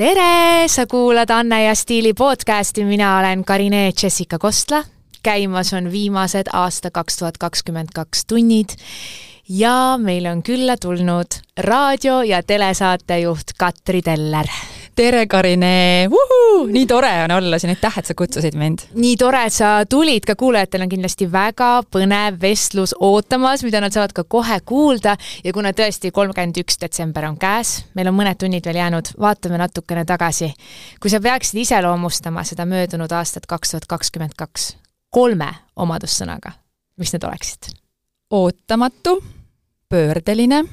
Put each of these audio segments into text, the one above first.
tere, sa kuulad Anne ja Stiili podcasti, mina olen Karine Jessica Kostla. käimas on viimased aasta kaks tuhat kakskümmend kaks tunnid ja meile on külla tulnud raadio- ja telesaatejuht Katri Teller tere, Karine! nii tore on olla siin, aitäh, et sa kutsusid mind! nii tore, et sa tulid, ka kuulajatel on kindlasti väga põnev vestlus ootamas, mida nad saavad ka kohe kuulda ja kuna tõesti kolmkümmend üks detsember on käes, meil on mõned tunnid veel jäänud, vaatame natukene tagasi. kui sa peaksid iseloomustama seda möödunud aastat kaks tuhat kakskümmend kaks kolme omadussõnaga, mis need oleksid? ootamatu, pöördeline,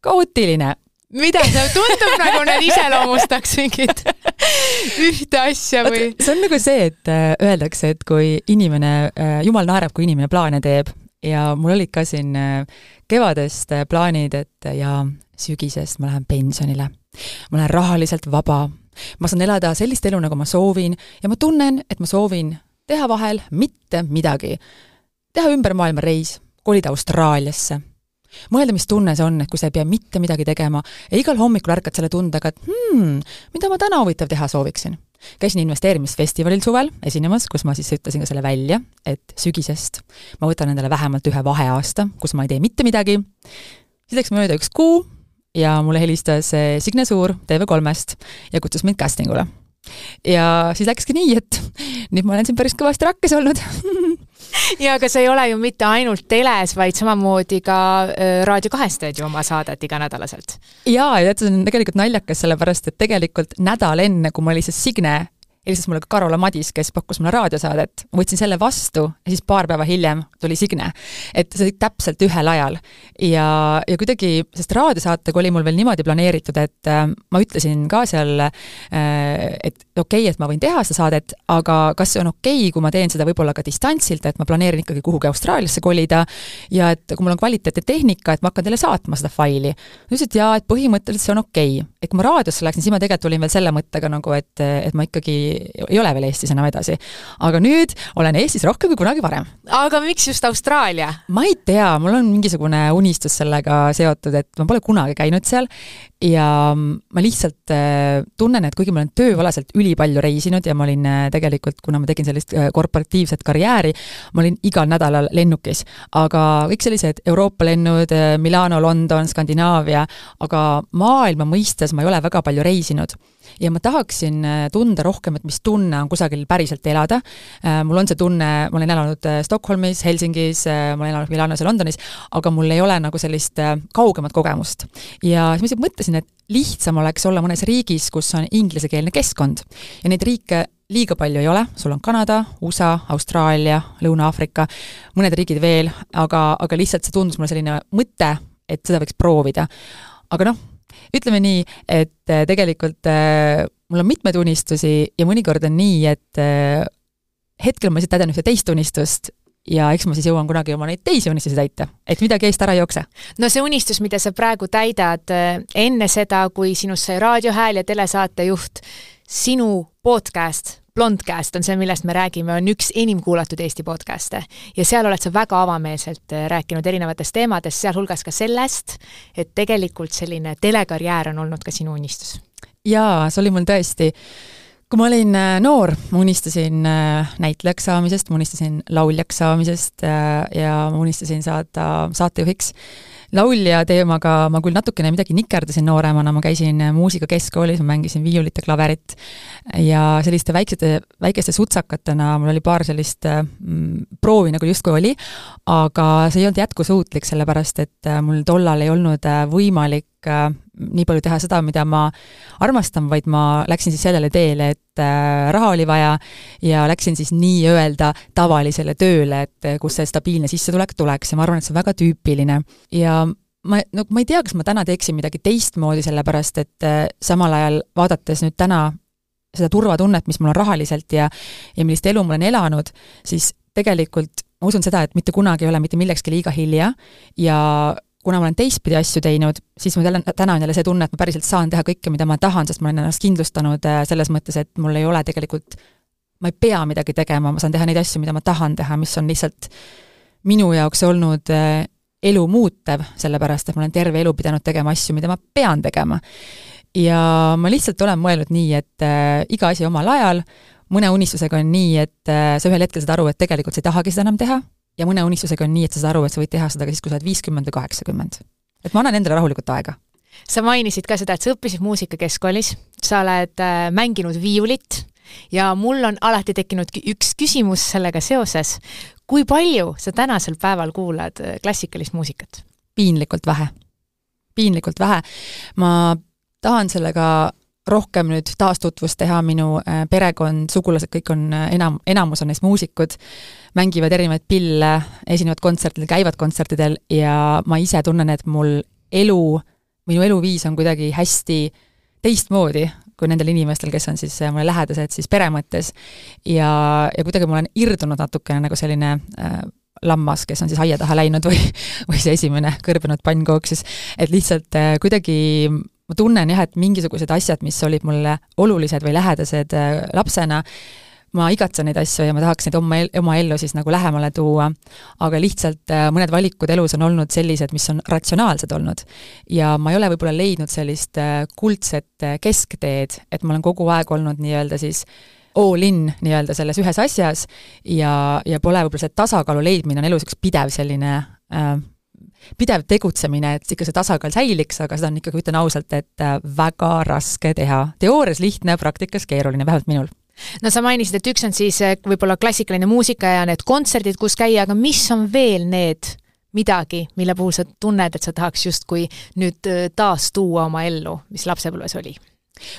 kaootiline mida see tundub nagu need iseloomustaks mingit ühte asja või? see on nagu see, et äh, öeldakse, et kui inimene, äh, jumal naerab, kui inimene plaane teeb ja mul olid ka siin äh, kevadest plaanid, et ja sügisest ma lähen pensionile. ma olen rahaliselt vaba. ma saan elada sellist elu, nagu ma soovin ja ma tunnen, et ma soovin teha vahel mitte midagi. teha ümber maailma reis, kolida Austraaliasse mõelda, mis tunne see on, et kui sa ei pea mitte midagi tegema ja igal hommikul ärkad selle tundega, et hmm, mida ma täna huvitav teha sooviksin. käisin investeerimisfestivalil suvel esinemas, kus ma siis ütlesin ka selle välja, et sügisest ma võtan endale vähemalt ühe vaheaasta, kus ma ei tee mitte midagi, siis läks mööda üks kuu ja mulle helistas eh, Signe Suur TV3-st ja kutsus mind casting ule. ja siis läkski nii, et nüüd ma olen siin päris kõvasti rakkes olnud ja aga sa ei ole ju mitte ainult teles, vaid samamoodi ka Raadio kahes teed ju oma saadet iganädalaselt. jaa, ja tead, see on tegelikult naljakas, sellepärast et tegelikult nädal enne, kui ma olin see Signe helistas mulle ka Karola Madis, kes pakkus mulle raadiosaadet, ma võtsin selle vastu ja siis paar päeva hiljem tuli Signe. et see oli täpselt ühel ajal. ja, ja kuidagi, sest raadiosaatega oli mul veel niimoodi planeeritud, et äh, ma ütlesin ka seal äh,, et okei okay,, et ma võin teha seda saadet, aga kas see on okei okay,, kui ma teen seda võib-olla ka distantsilt, et ma planeerin ikkagi kuhugi Austraaliasse kolida ja et kui mul on kvaliteetne tehnika, et ma hakkan teile saatma seda faili. ta ütles, et jaa, et põhimõtteliselt see on okei okay.. Et kui ma raadiosse läksin, siis ma tegelikult olin veel selle mõttega nagu, et, et ma ikkagi ei ole veel Eestis enam edasi. aga nüüd olen Eestis rohkem kui kunagi varem. aga miks just Austraalia? ma ei tea, mul on mingisugune unistus sellega seotud, et ma pole kunagi käinud seal ja ma lihtsalt äh, tunnen, et kuigi ma olen tööalaselt ülipalju reisinud ja ma olin äh, tegelikult, kuna ma tegin sellist äh, korporatiivset karjääri, ma olin igal nädalal lennukis. aga kõik sellised Euroopa lennud, Milano, London, Skandinaavia, aga maailma mõistes ma ei ole väga palju reisinud ja ma tahaksin äh, tunda rohkem, et mis tunne on kusagil päriselt elada. Äh, mul on see tunne, ma olen elanud äh, Stockholmis, Helsingis, ma olen elanud Milanos ja Londonis, aga mul ei ole nagu sellist kaugemat kogemust. ja siis ma lihtsalt mõtlesin, et lihtsam oleks olla mõnes riigis, kus on inglisekeelne keskkond. ja neid riike liiga palju ei ole, sul on Kanada, USA, Austraalia, Lõuna-Aafrika, mõned riigid veel, aga, aga lihtsalt see tundus mulle selline mõte, et seda võiks proovida. aga noh, ütleme nii, et äh, tegelikult äh, mul on mitmeid unistusi ja mõnikord on nii, et äh, hetkel ma lihtsalt täidan ühte teist unistust ja eks ma siis jõuan kunagi oma neid teisi unistusi täita, et midagi eest ära ei jookse. no see unistus, mida sa praegu täidad, enne seda, kui sinust sai raadiohääl ja telesaatejuht, sinu podcast Blondcast on see, millest me räägime, on üks enim kuulatud Eesti podcast'e. ja seal oled sa väga avameelselt äh, rääkinud erinevatest teemadest, sealhulgas ka sellest, et tegelikult selline telekarjäär on olnud ka sinu unistus. jaa, see oli mul tõesti kui ma olin äh, noor, ma unistasin äh, näitlejaks saamisest, ma unistasin lauljaks saamisest ja ma unistasin saada saatejuhiks laulja teemaga ma küll natukene midagi nikerdasin nooremana, ma käisin muusikakeskkoolis, ma mängisin viiulit ja klaverit. Ja selliste väiksete, väikeste sutsakatena mul oli paar sellist mm, proovi nagu justkui oli, aga see ei olnud jätkusuutlik, sellepärast et äh, mul tollal ei olnud äh, võimalik äh, nii palju teha seda, mida ma armastan, vaid ma läksin siis sellele teele, et äh, raha oli vaja ja läksin siis nii-öelda tavalisele tööle, et äh, kus see stabiilne sissetulek tuleks ja ma arvan, et see on väga tüüpiline. ja ma, no ma ei tea, kas ma täna teeksin midagi teistmoodi, sellepärast et äh, samal ajal vaadates nüüd täna seda turvatunnet, mis mul on rahaliselt ja ja millist elu ma olen elanud, siis tegelikult ma usun seda, et mitte kunagi ei ole mitte millekski liiga hilja ja kuna ma olen teistpidi asju teinud, siis mul jälle, täna on jälle see tunne, et ma päriselt saan teha kõike, mida ma tahan, sest ma olen ennast kindlustanud äh, selles mõttes, et mul ei ole tegelikult, ma ei pea midagi tegema, ma saan teha neid asju, mida ma tahan teha, mis on lihtsalt minu jaoks olnud äh, elu muutev, sellepärast et ma olen terve elu pidanud tegema asju, mida ma pean tegema. ja ma lihtsalt olen mõelnud nii, et äh, iga asi omal ajal, mõne unistusega on nii, et äh, sa ühel hetkel saad aru, et tegelikult sa ei tahagi seda enam teha, ja mõne unistusega on nii, et sa saad aru, et sa võid teha seda ka siis, kui sa oled viiskümmend või kaheksakümmend. et ma annan endale rahulikult aega. sa mainisid ka seda, et sa õppisid muusikakeskkoolis, sa oled äh, mänginud viiulit ja mul on alati tekkinud üks küsimus sellega seoses. kui palju sa tänasel päeval kuulad äh, klassikalist muusikat? piinlikult vähe. piinlikult vähe. ma tahan sellega rohkem nüüd taastutvust teha, minu äh, perekond, sugulased, kõik on äh, enam, enamus on neist muusikud, mängivad erinevaid pille, esinevad kontsertidel, käivad kontsertidel ja ma ise tunnen, et mul elu, minu eluviis on kuidagi hästi teistmoodi kui nendel inimestel, kes on siis äh, mulle lähedased siis pere mõttes. ja, ja kuidagi ma olen irdunud natukene nagu selline äh, lammas, kes on siis aia taha läinud või, või see esimene kõrbenud pannkook siis, et lihtsalt äh, kuidagi ma tunnen jah, et mingisugused asjad, mis olid mulle olulised või lähedased äh, lapsena, ma igatsen neid asju ja ma tahaks neid oma, oma ellu siis nagu lähemale tuua, aga lihtsalt äh, mõned valikud elus on olnud sellised, mis on ratsionaalsed olnud. ja ma ei ole võib-olla leidnud sellist äh, kuldset keskteed, et ma olen kogu aeg olnud nii-öelda siis all in nii-öelda selles ühes asjas ja, ja pole võib-olla see tasakaalu leidmine on elus üks pidev selline äh, pidev tegutsemine, et ikka see tasakaal säiliks, aga seda on ikkagi, ütlen ausalt, et äh, väga raske teha. teoorias lihtne, praktikas keeruline, vähemalt minul no sa mainisid, et üks on siis äh, võib-olla klassikaline muusika ja need kontserdid, kus käia, aga mis on veel need midagi, mille puhul sa tunned, et sa tahaks justkui nüüd äh, taas tuua oma ellu, mis lapsepõlves oli?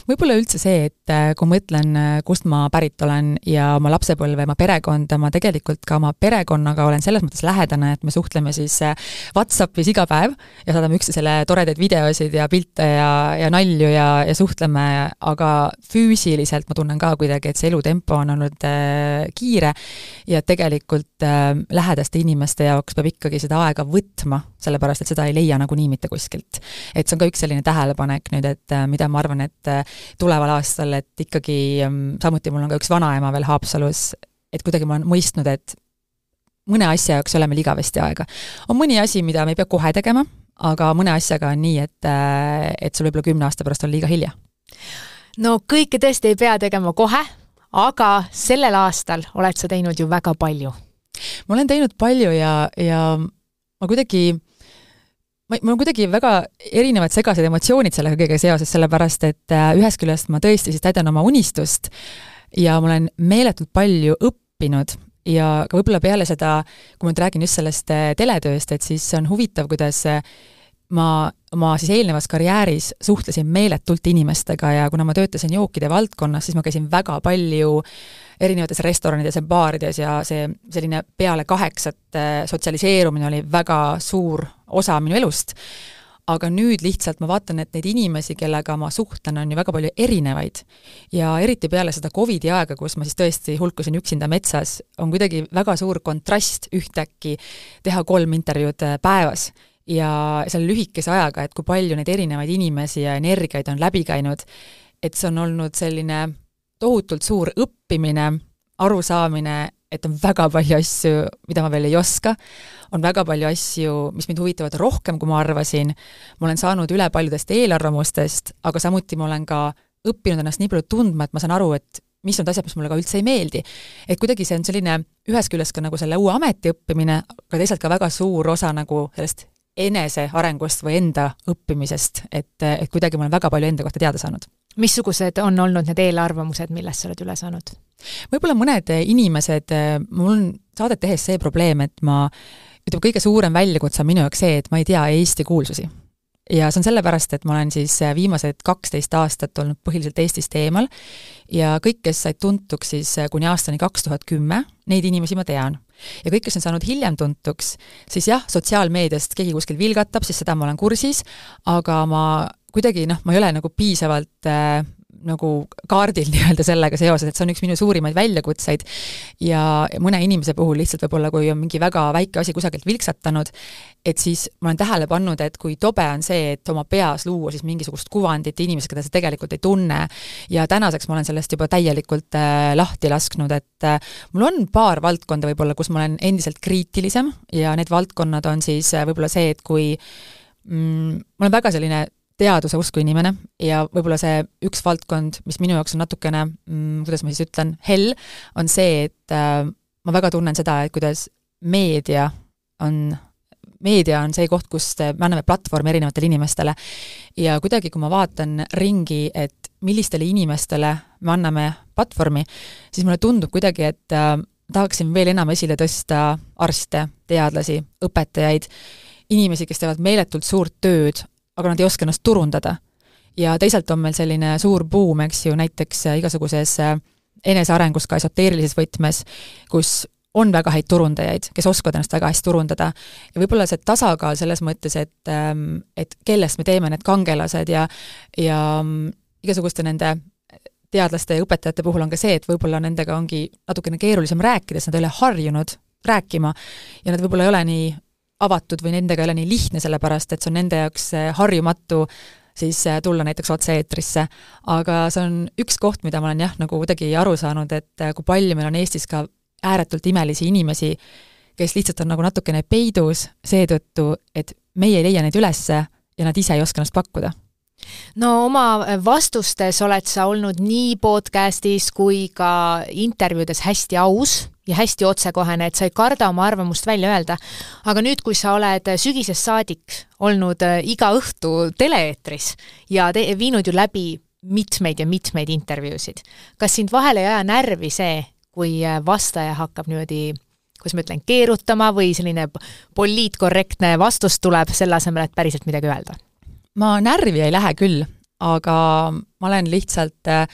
Võib-olla üldse see, et äh, kui ma mõtlen, äh, kust ma pärit olen ja oma lapsepõlve, oma perekonda, ma tegelikult ka oma perekonnaga olen selles mõttes lähedane, et me suhtleme siis äh, Whatsappis iga päev ja saadame üksteisele toredaid videosid ja pilte ja, ja nalju ja, ja suhtleme, aga füüsiliselt ma tunnen ka kuidagi, et see elutempo on olnud äh, kiire ja tegelikult äh, lähedaste inimeste jaoks peab ikkagi seda aega võtma, sellepärast et seda ei leia nagunii mitte kuskilt. et see on ka üks selline tähelepanek nüüd, et mida ma arvan, et tuleval aastal, et ikkagi mm, samuti mul on ka üks vanaema veel Haapsalus, et kuidagi ma olen mõistnud, et mõne asja jaoks ei ole meil igavesti aega. on mõni asi, mida me ei pea kohe tegema, aga mõne asjaga on nii, et, äh, et sul võib-olla kümne aasta pärast on liiga hilja. no kõike tõesti ei pea tegema kohe, aga sellel aastal oled sa teinud ju väga palju. ma olen teinud palju ja, ja ma kuidagi ma, mul on kuidagi väga erinevad segased emotsioonid sellega kõigega seoses, sellepärast et äh, ühest küljest ma tõesti siis täidan oma unistust ja ma olen meeletult palju õppinud ja ka võib-olla peale seda, kui ma nüüd räägin just sellest äh, teletööst, et siis on huvitav, kuidas äh, ma oma siis eelnevas karjääris suhtlesin meeletult inimestega ja kuna ma töötasin jookide valdkonnas, siis ma käisin väga palju erinevates restoranides ja baarides ja see selline peale kaheksat sotsialiseerumine oli väga suur osa minu elust. aga nüüd lihtsalt ma vaatan, et neid inimesi, kellega ma suhtlen, on ju väga palju erinevaid. ja eriti peale seda Covidi aega, kus ma siis tõesti hulkusin üksinda metsas, on kuidagi väga suur kontrast ühtäkki teha kolm intervjuud päevas ja selle lühikese ajaga, et kui palju neid erinevaid inimesi ja energiaid on läbi käinud, et see on olnud selline tohutult suur õppimine, arusaamine, et on väga palju asju, mida ma veel ei oska, on väga palju asju, mis mind huvitavad rohkem, kui ma arvasin, ma olen saanud üle paljudest eelarvamustest, aga samuti ma olen ka õppinud ennast nii palju tundma, et ma saan aru, et mis on asjad, mis mulle ka üldse ei meeldi. et kuidagi see on selline ühest küljest ka nagu selle uue ameti õppimine, aga teisalt ka väga suur osa nagu sellest enesearengust või enda õppimisest, et, et kuidagi ma olen väga palju enda kohta teada saanud. Missugused on olnud need eelarvamused, millest sa oled üle saanud? võib-olla mõned inimesed, mul on saadet tehes see probleem, et ma ütleme, kõige suurem väljakutse on minu jaoks see, et ma ei tea Eesti kuulsusi ja see on sellepärast, et ma olen siis viimased kaksteist aastat olnud põhiliselt Eestist eemal ja kõik, kes said tuntuks siis kuni aastani kaks tuhat kümme, neid inimesi ma tean ja kõik, kes on saanud hiljem tuntuks, siis jah, sotsiaalmeediast keegi kuskil vilgatab, siis seda ma olen kursis, aga ma kuidagi noh, ma ei ole nagu piisavalt äh, nagu kaardil nii-öelda sellega seoses, et see on üks minu suurimaid väljakutseid. Ja mõne inimese puhul lihtsalt võib-olla, kui on mingi väga väike asi kusagilt vilksatanud, et siis ma olen tähele pannud, et kui tobe on see, et oma peas luua siis mingisugust kuvandit inimesest, keda sa tegelikult ei tunne, ja tänaseks ma olen sellest juba täielikult äh, lahti lasknud, et äh, mul on paar valdkonda võib-olla, kus ma olen endiselt kriitilisem ja need valdkonnad on siis äh, võib-olla see, et kui mm, ma olen väga selline teaduse usku inimene ja võib-olla see üks valdkond, mis minu jaoks on natukene mm,, kuidas ma siis ütlen, hell, on see, et äh, ma väga tunnen seda, et kuidas meedia on meedia on see koht, kus me anname platvormi erinevatele inimestele. ja kuidagi, kui ma vaatan ringi, et millistele inimestele me anname platvormi, siis mulle tundub kuidagi, et äh, tahaksin veel enam esile tõsta arste, teadlasi, õpetajaid, inimesi, kes teevad meeletult suurt tööd, aga nad ei oska ennast turundada. ja teisalt on meil selline suur buum, eks ju, näiteks äh, igasuguses äh, enesearengus ka esoteerilises võtmes, kus on väga häid turundajaid, kes oskavad ennast väga hästi turundada. ja võib-olla see tasakaal selles mõttes, et, ähm, et kellest me teeme need kangelased ja, ja mm, igasuguste nende teadlaste ja õpetajate puhul on ka see, et võib-olla nendega ongi natukene keerulisem rääkida, sest nad ei ole harjunud rääkima ja nad võib-olla ei ole nii avatud või nendega ei ole nii lihtne, sellepärast et see on nende jaoks harjumatu siis äh, tulla näiteks otse-eetrisse. aga see on üks koht, mida ma olen jah, nagu kuidagi aru saanud, et äh, kui palju meil on Eestis ka ääretult imelisi inimesi, kes lihtsalt on nagu natukene peidus seetõttu, et meie ei leia neid ülesse ja nad ise ei oska ennast pakkuda no oma vastustes oled sa olnud nii podcastis kui ka intervjuudes hästi aus ja hästi otsekohene, et sa ei karda oma arvamust välja öelda. aga nüüd, kui sa oled sügisest saadik olnud äh, iga õhtu tele-eetris ja te-, viinud ju läbi mitmeid ja mitmeid intervjuusid, kas sind vahele ei aja närvi see, kui äh, vastaja hakkab niimoodi kuidas ma ütlen, keerutama või selline poliitkorrektne vastus tuleb, selle asemel, et päriselt midagi öelda? ma närvi ei lähe küll, aga ma olen lihtsalt, äh,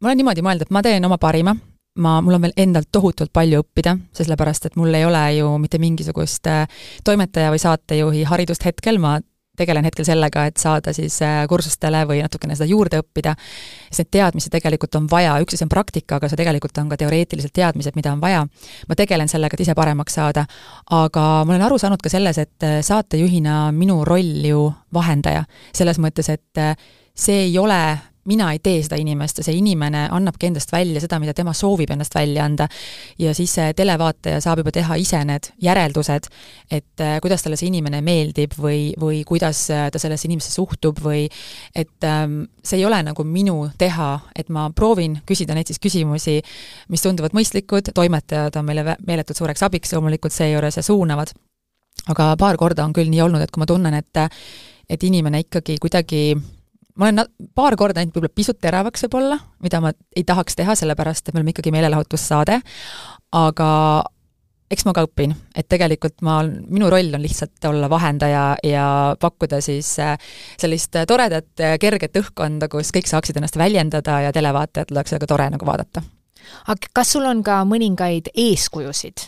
ma olen niimoodi mõelnud, et ma teen oma parima, ma, mul on veel endalt tohutult palju õppida, sellepärast et mul ei ole ju mitte mingisugust äh, toimetaja või saatejuhi haridust hetkel, ma tegelen hetkel sellega, et saada siis äh, kursustele või natukene seda juurde õppida, sest neid teadmisi tegelikult on vaja, üks asi on praktika, aga see tegelikult on ka teoreetilised teadmised, mida on vaja. ma tegelen sellega, et ise paremaks saada, aga ma olen aru saanud ka selles, et äh, saatejuhina minu roll ju vahendaja, selles mõttes, et see ei ole mina ei tee seda inimest ja see inimene annabki endast välja seda, mida tema soovib ennast välja anda. ja siis see televaataja saab juba teha ise need järeldused, et äh, kuidas talle see inimene meeldib või, või kuidas äh, ta sellesse inimesse suhtub või et ähm, see ei ole nagu minu teha, et ma proovin küsida neid siis küsimusi, mis tunduvad mõistlikud, toimetajad on meile meeletult suureks abiks loomulikult seejuures ja suunavad, aga paar korda on küll nii olnud, et kui ma tunnen, et et inimene ikkagi kuidagi ma olen paar korda läinud võib-olla pisut teravaks võib-olla, mida ma ei tahaks teha, sellepärast et me oleme ikkagi meelelahutussaade, aga eks ma ka õpin, et tegelikult ma, minu roll on lihtsalt olla vahendaja ja pakkuda siis äh, sellist toredat, kerget õhkkonda, kus kõik saaksid ennast väljendada ja televaatajad oleks väga tore nagu vaadata. aga kas sul on ka mõningaid eeskujusid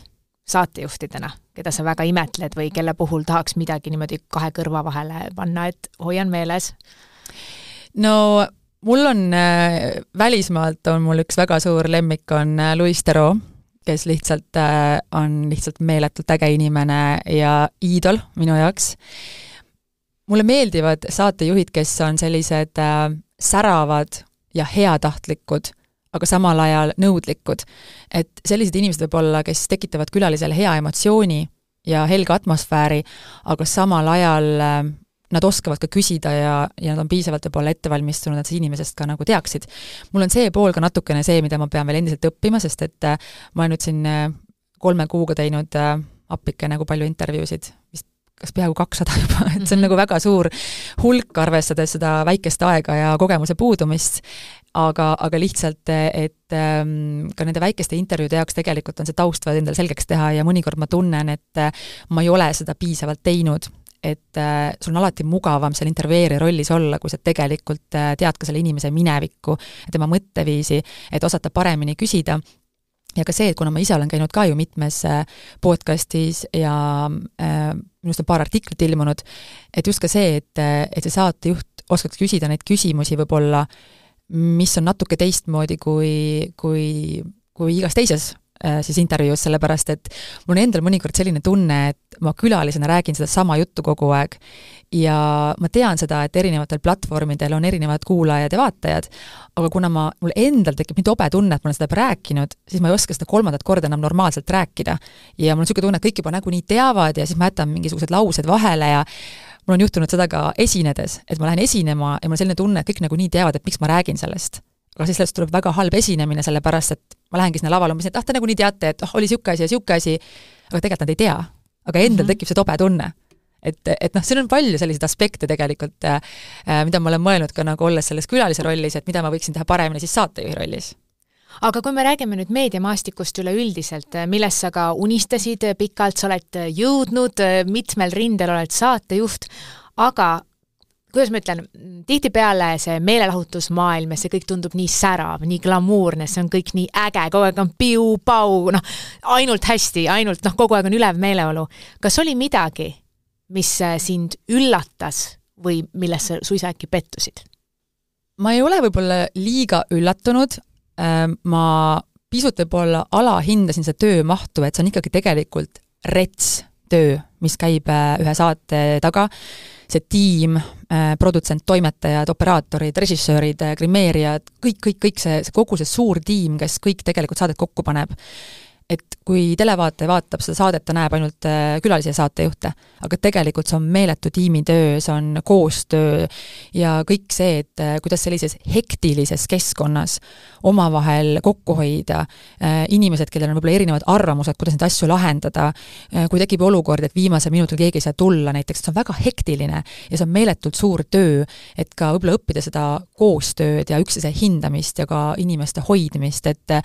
saatejuhtidena, keda sa väga imetled või kelle puhul tahaks midagi niimoodi kahe kõrva vahele panna, et hoian meeles? No mul on äh,, välismaalt on mul üks väga suur lemmik, on äh, Louis Theroux, kes lihtsalt äh, on lihtsalt meeletult äge inimene ja iidol minu jaoks. mulle meeldivad saatejuhid, kes on sellised äh, säravad ja heatahtlikud, aga samal ajal nõudlikud. et sellised inimesed võib-olla, kes tekitavad külalisele hea emotsiooni ja helge atmosfääri, aga samal ajal äh, nad oskavad ka küsida ja, ja nad on piisavalt võib-olla ette valmistunud, et inimesest ka nagu teaksid. mul on see pool ka natukene see, mida ma pean veel endiselt õppima, sest et äh, ma olen nüüd siin äh, kolme kuuga teinud äh, appike nagu palju intervjuusid, vist kas peaaegu kakssada juba, et see on nagu väga suur hulk, arvestades seda väikest aega ja kogemuse puudumist, aga, aga lihtsalt, et ähm, ka nende väikeste intervjuude jaoks tegelikult on see taust vaja endale selgeks teha ja mõnikord ma tunnen, et ma ei ole seda piisavalt teinud et äh, sul on alati mugavam seal intervjueerija rollis olla, kui sa tegelikult äh, tead ka selle inimese minevikku, tema mõtteviisi, et osata paremini küsida. Ja ka see, et kuna ma ise olen käinud ka ju mitmes äh, podcastis ja äh, minu arust on paar artiklit ilmunud, et just ka see, et, et see saatejuht oskaks küsida neid küsimusi võib-olla, mis on natuke teistmoodi kui, kui, kui igas teises siis intervjuus, sellepärast et mul on endal mõnikord selline tunne, et ma külalisena räägin sedasama juttu kogu aeg ja ma tean seda, et erinevatel platvormidel on erinevad kuulajad ja vaatajad, aga kuna ma, mul endal tekib nii tobe tunne, et ma olen seda rääkinud, siis ma ei oska seda kolmandat korda enam normaalselt rääkida. ja mul on niisugune tunne, et kõik juba nagunii teavad ja siis ma jätan mingisugused laused vahele ja mul on juhtunud seda ka esinedes, et ma lähen esinema ja mul on selline tunne, et kõik nagunii teavad, et miks ma räägin sellest. Aga siis sellest tuleb väga halb esinemine, sellepärast et ma lähengi sinna lavale umbes, et ah, te nagunii teate, et oh, oli niisugune asi ja niisugune asi, aga tegelikult nad ei tea. aga endal mm -hmm. tekib see tobe tunne et, et noh, siin on palju selliseid aspekte tegelikult, äh, mida ma olen mõelnud ka nagu olles selles külalise rollis, et mida ma võiksin teha paremini siis saatejuhi rollis aga kui me räägime nüüd meediamaastikust üleüldiselt, millest sa ka unistasid pikalt, sa oled jõudnud, mitmel rindel oled saatejuht, aga kuidas ma ütlen, tihtipeale see meelelahutusmaailm ja see kõik tundub nii särav, nii glamuurne, see on kõik nii äge, kogu aeg on piu-pau, noh, ainult hästi, ainult noh, kogu aeg on ülev meeleolu. kas oli midagi, mis sind üllatas või milles sa suisa äkki pettusid? ma ei ole võib-olla liiga üllatunud, Äh, ma pisut võib-olla alahindasin seda töömahtu, et see on ikkagi tegelikult rets töö, mis käib äh, ühe saate taga, see tiim, äh, produtsent, toimetajad, operaatorid, režissöörid, grimeerijad, kõik, kõik, kõik see, see kogu see suur tiim, kes kõik tegelikult saadet kokku paneb et kui televaataja vaatab seda saadet, ta näeb ainult äh, külalisi ja saatejuhte, aga tegelikult see on meeletu tiimitöö, see on koostöö ja kõik see, et äh, kuidas sellises hektilises keskkonnas omavahel kokku hoida, äh, inimesed, kellel on võib-olla erinevad arvamused, kuidas neid asju lahendada, kui tekib olukord, et viimasel minutil keegi ei saa tulla näiteks, see on väga hektiline ja see on meeletult suur töö, et ka võib-olla õppida seda koostööd ja üksteise hindamist ja ka inimeste hoidmist, et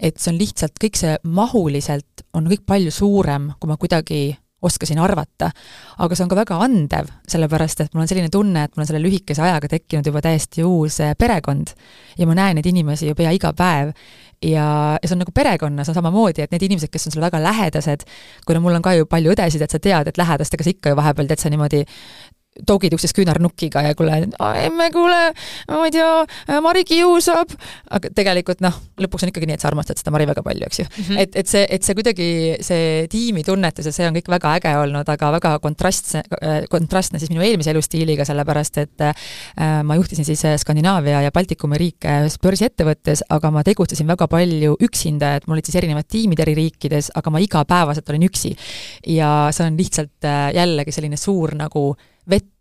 et see on lihtsalt kõik see mahuliselt on kõik palju suurem, kui ma kuidagi oskasin arvata. aga see on ka väga andev, sellepärast et mul on selline tunne, et mul on selle lühikese ajaga tekkinud juba täiesti uus eh, perekond ja ma näen neid inimesi ju pea iga päev ja, ja see on nagu perekonnas on samamoodi, et need inimesed, kes on sulle väga lähedased, kuna mul on ka ju palju õdesid, et sa tead, et lähedastega sa ikka ju vahepeal teed sa niimoodi togid üksteist küünarnukiga ja kuule, emme, kuule, ma ei tea, Mari kiusab, aga tegelikult noh, lõpuks on ikkagi nii, et sa armastad seda Mari väga palju, eks ju mm. -hmm. et, et see, et see kuidagi, see tiimitunnetus ja see on kõik väga äge olnud, aga väga kontrastse, kontrastne siis minu eelmise elustiiliga, sellepärast et äh, ma juhtisin siis Skandinaavia ja Baltikumi riike ühes börsiettevõttes, aga ma tegutsesin väga palju üksinda, et mul olid siis erinevad tiimid eri riikides, aga ma igapäevaselt olin üksi. ja see on lihtsalt äh, jällegi selline suur nagu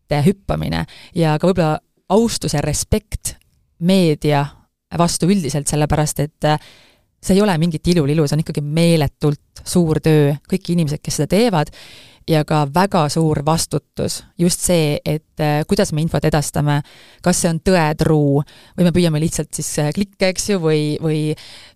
vette hüppamine ja ka võib-olla austus ja respekt meedia vastu üldiselt, sellepärast et äh, see ei ole mingit ilulilu, see on ikkagi meeletult suur töö, kõik inimesed, kes seda teevad, ja ka väga suur vastutus, just see, et äh, kuidas me infot edastame, kas see on tõetruu või me püüame lihtsalt siis äh, klikke, eks ju, või, või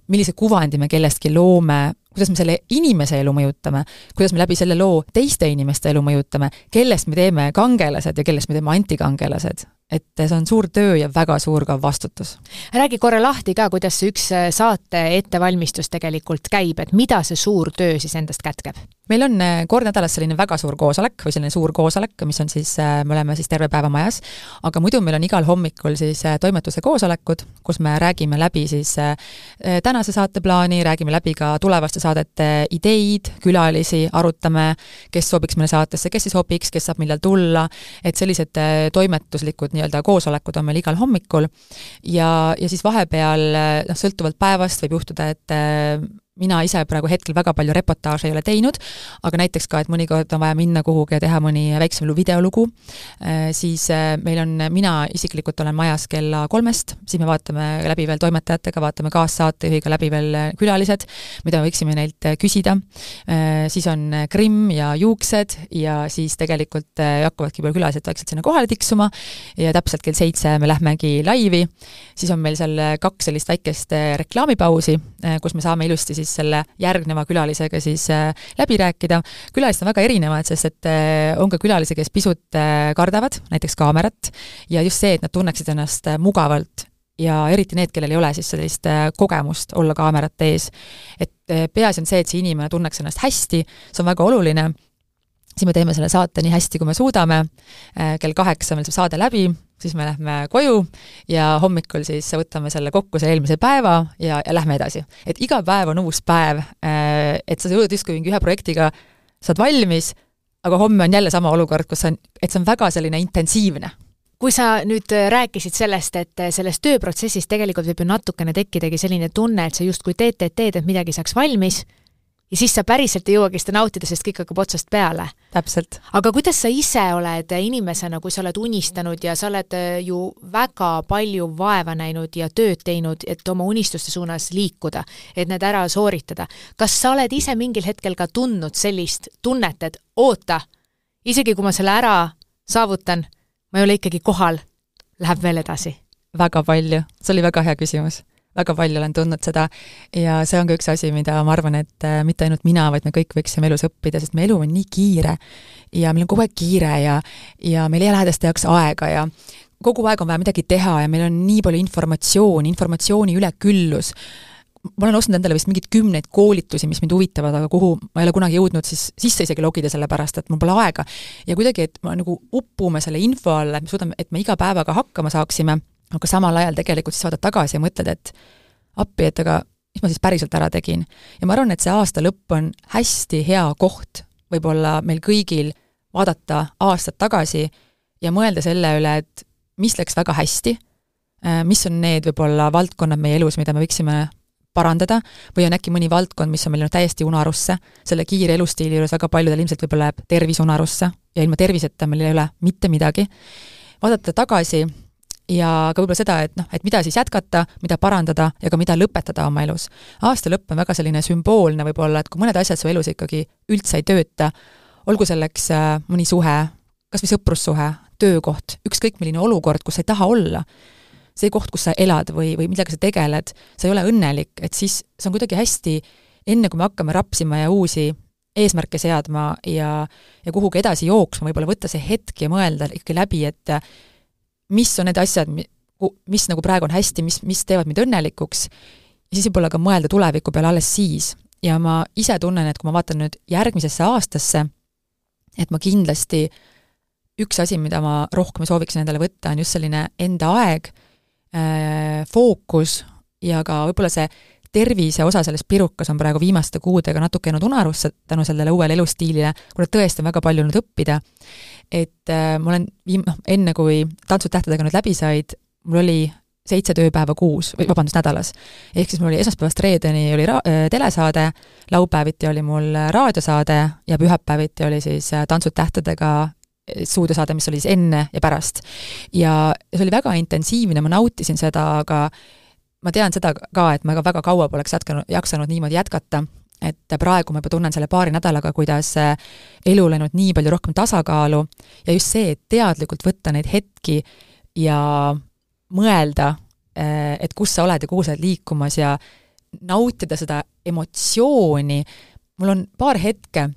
millise kuvandi me kellestki loome, kuidas me selle inimese elu mõjutame, kuidas me läbi selle loo teiste inimeste elu mõjutame, kellest me teeme kangelased ja kellest me teeme antikangelased. et see on suur töö ja väga suur ka vastutus. räägi korra lahti ka, kuidas see üks saate ettevalmistus tegelikult käib, et mida see suur töö siis endast kätkeb? Meil on äh, kord nädalas selline väga suur koosolek või selline suur koosolek, mis on siis, äh, me oleme siis terve päeva majas, aga muidu meil on igal hommikul siis äh, toimetuse koosolekud, kus me räägime läbi siis tänase saateplaani, räägime läbi ka tulevaste saadete ideid, külalisi, arutame, kes sobiks meile saatesse, kes ei sobiks, kes saab millal tulla, et sellised toimetuslikud nii-öelda koosolekud on meil igal hommikul. Ja, ja siis vahepeal noh, sõltuvalt päevast võib juhtuda, et mina ise praegu hetkel väga palju reportaaže ei ole teinud, aga näiteks ka, et mõnikord on vaja minna kuhugi ja teha mõni väiksem videolugu, äh, siis äh, meil on, mina isiklikult olen majas kella kolmest, siis me vaatame läbi veel toimetajatega, vaatame kaassaatejuhiga läbi veel külalised, mida me võiksime neilt küsida, siis on grimm ja juuksed ja siis tegelikult hakkavadki juba külalised vaikselt sinna kohale tiksuma ja täpselt kell seitse me lähmegi laivi, siis on meil seal kaks sellist väikest reklaamipausi, kus me saame ilusti siis siis selle järgneva külalisega siis äh, läbi rääkida. külalised on väga erinevad, sest et äh, on ka külalisi, kes pisut äh, kardavad näiteks kaamerat ja just see, et nad tunneksid ennast mugavalt ja eriti need, kellel ei ole siis sellist kogemust olla kaamerate ees. et peaasi on see, et see inimene tunneks ennast hästi, see on väga oluline siis me teeme selle saate nii hästi, kui me suudame, kell kaheksa meil saab saade läbi, siis me lähme koju ja hommikul siis võtame selle kokku, selle eelmise päeva ja, ja lähme edasi. et iga päev on uus päev, äh, et sa jõuad justkui mingi ühe projektiga, saad valmis, aga homme on jälle sama olukord, kus on, et see on väga selline intensiivne kui sa nüüd rääkisid sellest, et selles tööprotsessis tegelikult võib ju natukene tekkidagi selline tunne, et sa justkui teed, teed, teed, et midagi saaks valmis ja siis sa päriselt ei jõuagi seda nautida, sest kõik hakkab otsast peale. täpselt. aga kuidas sa ise oled inimesena, kui sa oled unistanud ja sa oled äh, ju väga palju vaeva näinud ja tööd teinud, et oma unistuste suunas liikuda, et need ära sooritada, kas sa oled ise mingil hetkel ka tundnud sellist tunnet, et oota, isegi kui ma selle ära saavutan, ma ei ole ikkagi kohal, läheb veel edasi? väga palju, see oli väga hea küsimus väga palju olen tundnud seda. Ja see on ka üks asi, mida ma arvan, et äh, mitte ainult mina, vaid me kõik võiksime elus õppida, sest meie elu on nii kiire. Ja meil on kogu aeg kiire ja ja meil ei jää lähedaste jaoks aega ja kogu aeg on vaja midagi teha ja meil on nii palju informatsiooni, informatsiooni üleküllus. Ma olen ostnud endale vist mingeid kümneid koolitusi, mis mind huvitavad, aga kuhu ma ei ole kunagi jõudnud siis sisse isegi logida, sellepärast et mul pole aega. ja kuidagi, et me nagu upume selle info alla, et me suudame, et me iga päevaga hakkama saaksime, aga samal ajal tegelikult siis vaatad tagasi ja mõtled, et appi, et aga mis ma siis päriselt ära tegin. ja ma arvan, et see aasta lõpp on hästi hea koht võib-olla meil kõigil vaadata aastad tagasi ja mõelda selle üle, et mis läks väga hästi, mis on need võib-olla valdkonnad meie elus, mida me võiksime parandada või on äkki mõni valdkond, mis on meil läinud täiesti unarusse, selle kiire elustiili juures väga paljudel ilmselt võib-olla jääb tervis unarusse ja ilma terviseta meil ei ole mitte midagi, vaadata tagasi ja ka võib-olla seda, et noh, et mida siis jätkata, mida parandada ja ka mida lõpetada oma elus. aasta lõpp on väga selline sümboolne võib-olla, et kui mõned asjad su elus ikkagi üldse ei tööta, olgu selleks äh, mõni suhe, kas või sõprussuhe, töökoht, ükskõik milline olukord, kus sa ei taha olla, see koht, kus sa elad või, või millega sa tegeled, sa ei ole õnnelik, et siis see on kuidagi hästi, enne kui me hakkame rapsima ja uusi eesmärke seadma ja, ja kuhugi edasi jooksma, võib-olla võtta see hetk ja mõelda ikkagi läbi, et mis on need asjad, mis nagu praegu on hästi, mis, mis teevad mind õnnelikuks, ja siis võib-olla ka mõelda tuleviku peale alles siis. ja ma ise tunnen, et kui ma vaatan nüüd järgmisesse aastasse, et ma kindlasti üks asi, mida ma rohkem sooviksin endale võtta, on just selline enda aeg Äh, fookus ja ka võib-olla see tervise osa selles pirukas on praegu viimaste kuudega natuke jäänud unarusse tänu sellele uuele elustiilile, kuna tõesti on väga palju olnud õppida. et äh, ma olen viim-, noh, enne kui Tantsud tähtedega nüüd läbi said, mul oli seitse tööpäeva kuus, või vabandust, nädalas. ehk siis mul oli esmaspäevast reedeni oli ra-, äh, telesaade, laupäeviti oli mul raadiosaade ja pühapäeviti oli siis äh, Tantsud tähtedega stuudiosaade, mis oli siis enne ja pärast. ja see oli väga intensiivne, ma nautisin seda, aga ma tean seda ka, et ma ka väga kaua poleks jätkanud, jaksanud niimoodi jätkata, et praegu ma juba tunnen selle paari nädalaga, kuidas elu läinud nii palju rohkem tasakaalu ja just see, et teadlikult võtta neid hetki ja mõelda, et kus sa oled ja kuhu sa oled liikumas ja nautida seda emotsiooni, mul on paar hetke,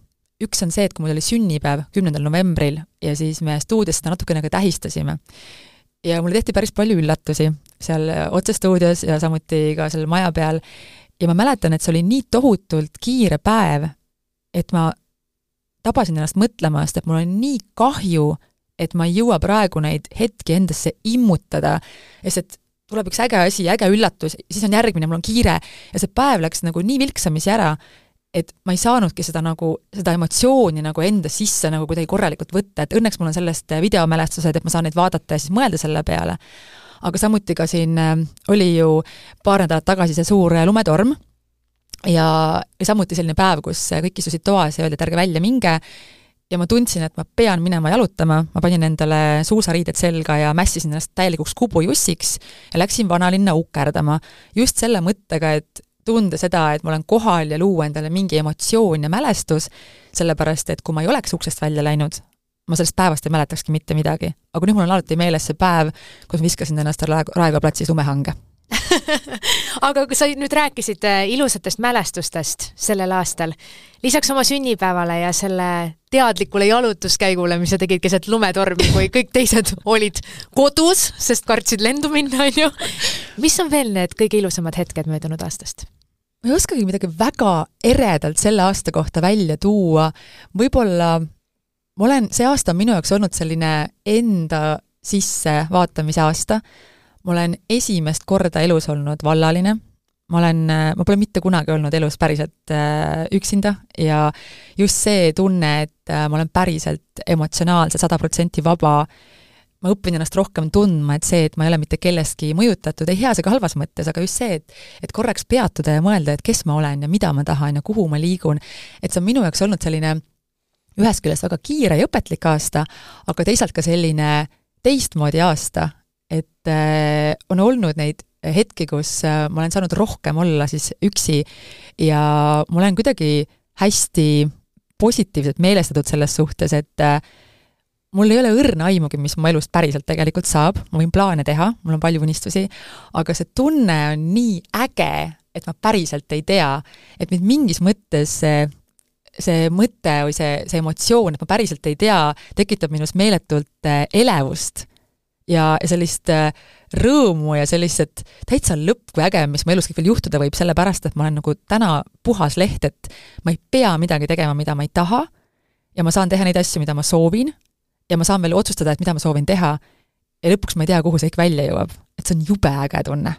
üks on see, et kui mul oli sünnipäev kümnendal novembril ja siis me stuudios seda natukene ka tähistasime. ja mulle tehti päris palju üllatusi seal otsestuudios ja samuti ka seal maja peal. Ja ma mäletan, et see oli nii tohutult kiire päev, et ma tabasin ennast mõtlemast, et mul on nii kahju, et ma ei jõua praegu neid hetki endasse immutada, sest et tuleb üks äge asi, äge üllatus, siis on järgmine, mul on kiire. Ja see päev läks nagu nii vilksamisi ära et ma ei saanudki seda nagu, seda emotsiooni nagu enda sisse nagu kuidagi korralikult võtta, et õnneks mul on sellest videomälestused, et ma saan neid vaadata ja siis mõelda selle peale. Aga samuti ka siin äh, oli ju paar nädalat tagasi see suur äh, lumetorm. Ja, ja samuti selline päev, kus äh, kõik istusid toas ja öeldi, et ärge välja minge, ja ma tundsin, et ma pean minema jalutama, ma panin endale suusariided selga ja mässisin ennast täielikuks kubujussiks ja läksin vanalinna ukerdama. just selle mõttega, et tunda seda, et ma olen kohal ja luua endale mingi emotsioon ja mälestus, sellepärast et kui ma ei oleks uksest välja läinud, ma sellest päevast ei mäletakski mitte midagi. aga nüüd mul on alati meeles see päev, kus ma viskasin ennast Raekoja platsis lumehange aga kui sa nüüd rääkisid äh, ilusatest mälestustest sellel aastal, lisaks oma sünnipäevale ja selle teadlikule jalutuskäigule, mis sa tegid keset lumetormi, kui kõik teised olid kodus, sest kartsid lendu minna, on ju, mis on veel need kõige ilusamad hetked möödunud aastast? ma ei oskagi midagi väga eredalt selle aasta kohta välja tuua, võib-olla ma olen, see aasta on minu jaoks olnud selline enda sissevaatamise aasta, ma olen esimest korda elus olnud vallaline, ma olen, ma pole mitte kunagi olnud elus päriselt äh, üksinda ja just see tunne, et äh, ma olen päriselt emotsionaalselt sada protsenti vaba, ma õpin ennast rohkem tundma, et see, et ma ei ole mitte kellestki mõjutatud, ei heas ega halvas mõttes, aga just see, et et korraks peatuda ja mõelda, et kes ma olen ja mida ma tahan ja kuhu ma liigun, et see on minu jaoks olnud selline ühest küljest väga kiire ja õpetlik aasta, aga teisalt ka selline teistmoodi aasta, et äh, on olnud neid hetki, kus äh, ma olen saanud rohkem olla siis üksi ja ma olen kuidagi hästi positiivselt meelestatud selles suhtes, et äh, mul ei ole õrna aimugi, mis mu elust päriselt tegelikult saab, ma võin plaane teha, mul on palju unistusi, aga see tunne on nii äge, et ma päriselt ei tea, et mind mingis mõttes see mõte või see, see emotsioon, et ma päriselt ei tea, tekitab minus meeletult äh, elevust ja, ja sellist äh, rõõmu ja sellist, et täitsa lõpp kui äge, mis mu elus kõik veel juhtuda võib, sellepärast et ma olen nagu täna puhas leht, et ma ei pea midagi tegema, mida ma ei taha, ja ma saan teha neid asju, mida ma soovin, ja ma saan veel otsustada, et mida ma soovin teha, ja lõpuks ma ei tea, kuhu see kõik välja jõuab. et see on jube äge tunne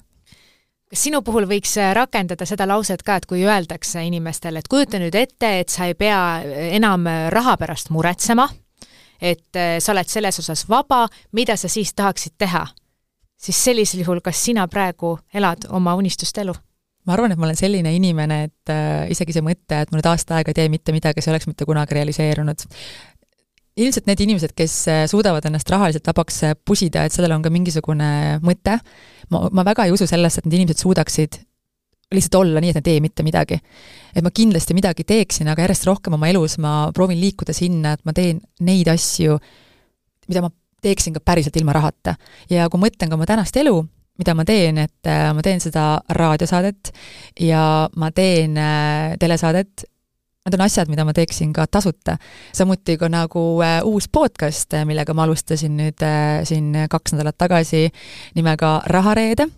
kas sinu puhul võiks äh, rakendada seda lauset ka, et kui öeldakse inimestele, et kujuta nüüd ette, et sa ei pea äh, enam äh, raha pärast muretsema, et sa oled selles osas vaba, mida sa siis tahaksid teha? siis sellisel juhul, kas sina praegu elad oma unistuste elu? ma arvan, et ma olen selline inimene, et äh, isegi see mõte, et ma nüüd aasta aega ei tee mitte midagi, see oleks mitte kunagi realiseerunud ilmselt need inimesed, kes äh, suudavad ennast rahaliselt vabaks äh, pusida, et sellel on ka mingisugune mõte, ma, ma väga ei usu sellesse, et need inimesed suudaksid lihtsalt olla nii, et nad ei tee mitte midagi. et ma kindlasti midagi teeksin, aga järjest rohkem oma elus ma proovin liikuda sinna, et ma teen neid asju, mida ma teeksin ka päriselt ilma rahata. ja kui mõtlen ka oma tänast elu, mida ma teen, et äh, ma teen seda raadiosaadet ja ma teen telesaadet Need on asjad, mida ma teeksin ka tasuta. samuti ka nagu äh, uus podcast, äh, millega ma alustasin nüüd äh, siin kaks nädalat tagasi nimega Rahareede.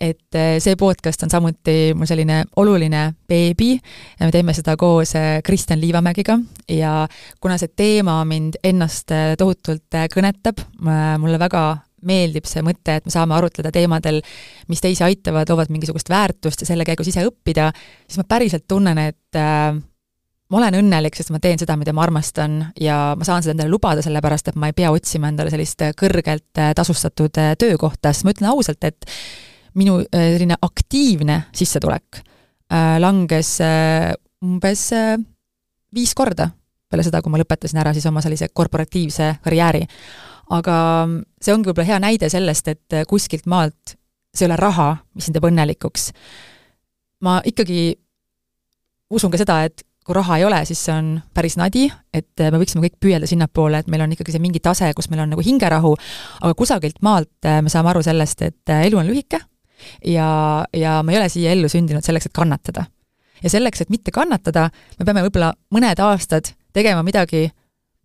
et äh, see podcast on samuti mul selline oluline beebi ja me teeme seda koos äh, Kristjan Liivamägiga ja kuna see teema mind ennast äh, tohutult äh, kõnetab äh,, mulle väga meeldib see mõte, et me saame arutleda teemadel, mis teisi aitavad, loovad mingisugust väärtust ja selle käigus ise õppida, siis ma päriselt tunnen, et äh, ma olen õnnelik, sest ma teen seda, mida ma armastan ja ma saan seda endale lubada, sellepärast et ma ei pea otsima endale sellist kõrgelt äh, tasustatud äh, töökohta, sest ma ütlen ausalt, et minu äh, selline aktiivne sissetulek langes umbes viis korda peale seda, kui ma lõpetasin ära siis oma sellise korporatiivse karjääri. aga see ongi võib-olla hea näide sellest, et kuskilt maalt see ei ole raha, mis sind teeb õnnelikuks. ma ikkagi usun ka seda, et kui raha ei ole, siis see on päris nadi, et me võiksime kõik püüelda sinnapoole, et meil on ikkagi see mingi tase, kus meil on nagu hingerahu, aga kusagilt maalt äh, me saame aru sellest, et äh, elu on lühike ja, ja me ei ole siia ellu sündinud selleks, et kannatada. ja selleks, et mitte kannatada, me peame võib-olla mõned aastad tegema midagi,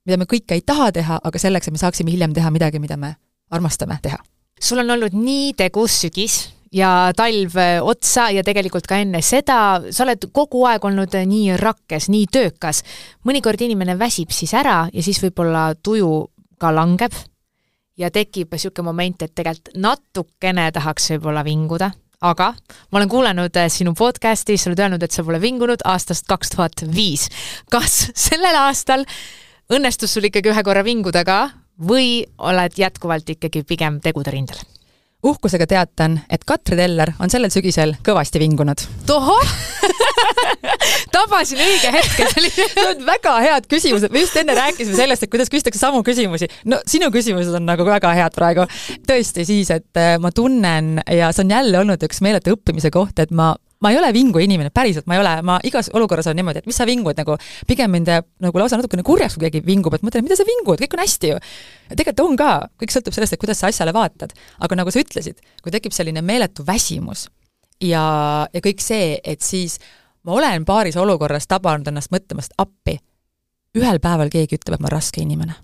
mida me kõike ei taha teha, aga selleks, et me saaksime hiljem teha midagi, mida me armastame teha. sul on olnud nii tegus sügis ja talv äh, otsa ja tegelikult ka enne seda, sa oled kogu aeg olnud äh, nii rakkes, nii töökas. mõnikord inimene väsib siis ära ja siis võib-olla tuju ka langeb ja tekib niisugune moment, et tegelikult natukene tahaks võib-olla vinguda, aga ma olen kuulanud äh, sinu podcast'i, sa oled öelnud, et sa pole vingunud aastast kaks tuhat viis. kas sellel aastal õnnestus sul ikkagi ühe korra vinguda ka või oled jätkuvalt ikkagi pigem tegude rindel? Uhkusega teatan, et Katri Teller on sellel sügisel kõvasti vingunud. tohoh tabasin õige hetke, see oli on väga head küsimused, me just enne rääkisime sellest, et kuidas küsitakse samu küsimusi. no sinu küsimused on nagu väga head praegu. tõesti siis, et äh, ma tunnen ja see on jälle olnud üks meeletu õppimise koht, et ma ma ei ole vingu inimene, päriselt ma ei ole, ma igas olukorras olen niimoodi, et mis sa vingud nagu, pigem mind jääb nagu lausa natukene kurjaks, kui keegi vingub, et mõtlen, mida sa vingud, kõik on hästi ju. tegelikult on ka, kõik sõltub sellest, et kuidas sa asjale vaatad. aga nagu sa ütlesid, kui tekib selline meeletu väsimus ja, ja kõik see, et siis ma olen paaris olukorras tabanud ennast mõtlemast appi, ühel päeval keegi ütleb, et ma olen raske inimene.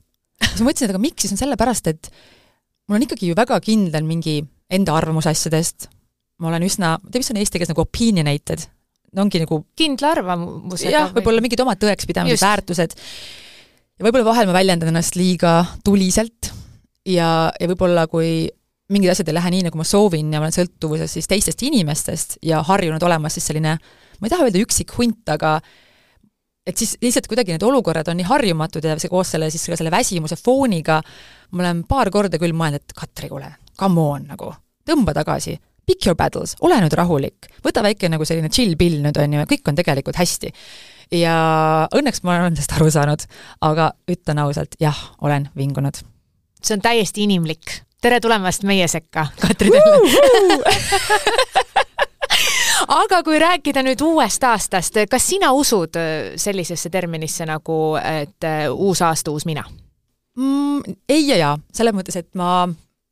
siis ma mõtlesin, et aga miks, siis on sellepärast, et mul on ikkagi ju väga kindel mingi enda arvamus asjadest, ma olen üsna, ma ei tea, mis on eesti keeles nagu opinionated, ongi nagu kindla arvamusega. jah, võib-olla mingid omad tõekspidamised, väärtused, ja võib-olla vahel ma väljendan ennast liiga tuliselt ja, ja võib-olla kui mingid asjad ei lähe nii, nagu ma soovin ja ma olen sõltuvuses siis teistest inimestest ja harjunud olema siis selline, ma ei taha öelda üksik hunt, aga et siis lihtsalt kuidagi need olukorrad on nii harjumatud ja see koos selle siis ka selle väsimuse fooniga, ma olen paar korda küll mõelnud, et Katri, kuule, come on nagu, tõmba tagasi, pick your battles, ole nüüd rahulik, võta väike nagu selline chill pill nüüd, on ju, ja kõik on tegelikult hästi. ja õnneks ma olen sellest aru saanud, aga ütlen ausalt, jah, olen vingunud. see on täiesti inimlik. tere tulemast meie sekka, Katri Telle aga kui rääkida nüüd uuest aastast, kas sina usud äh, sellisesse terminisse nagu, et äh, uus aasta, uus mina mm,? ei ja jaa, selles mõttes, et ma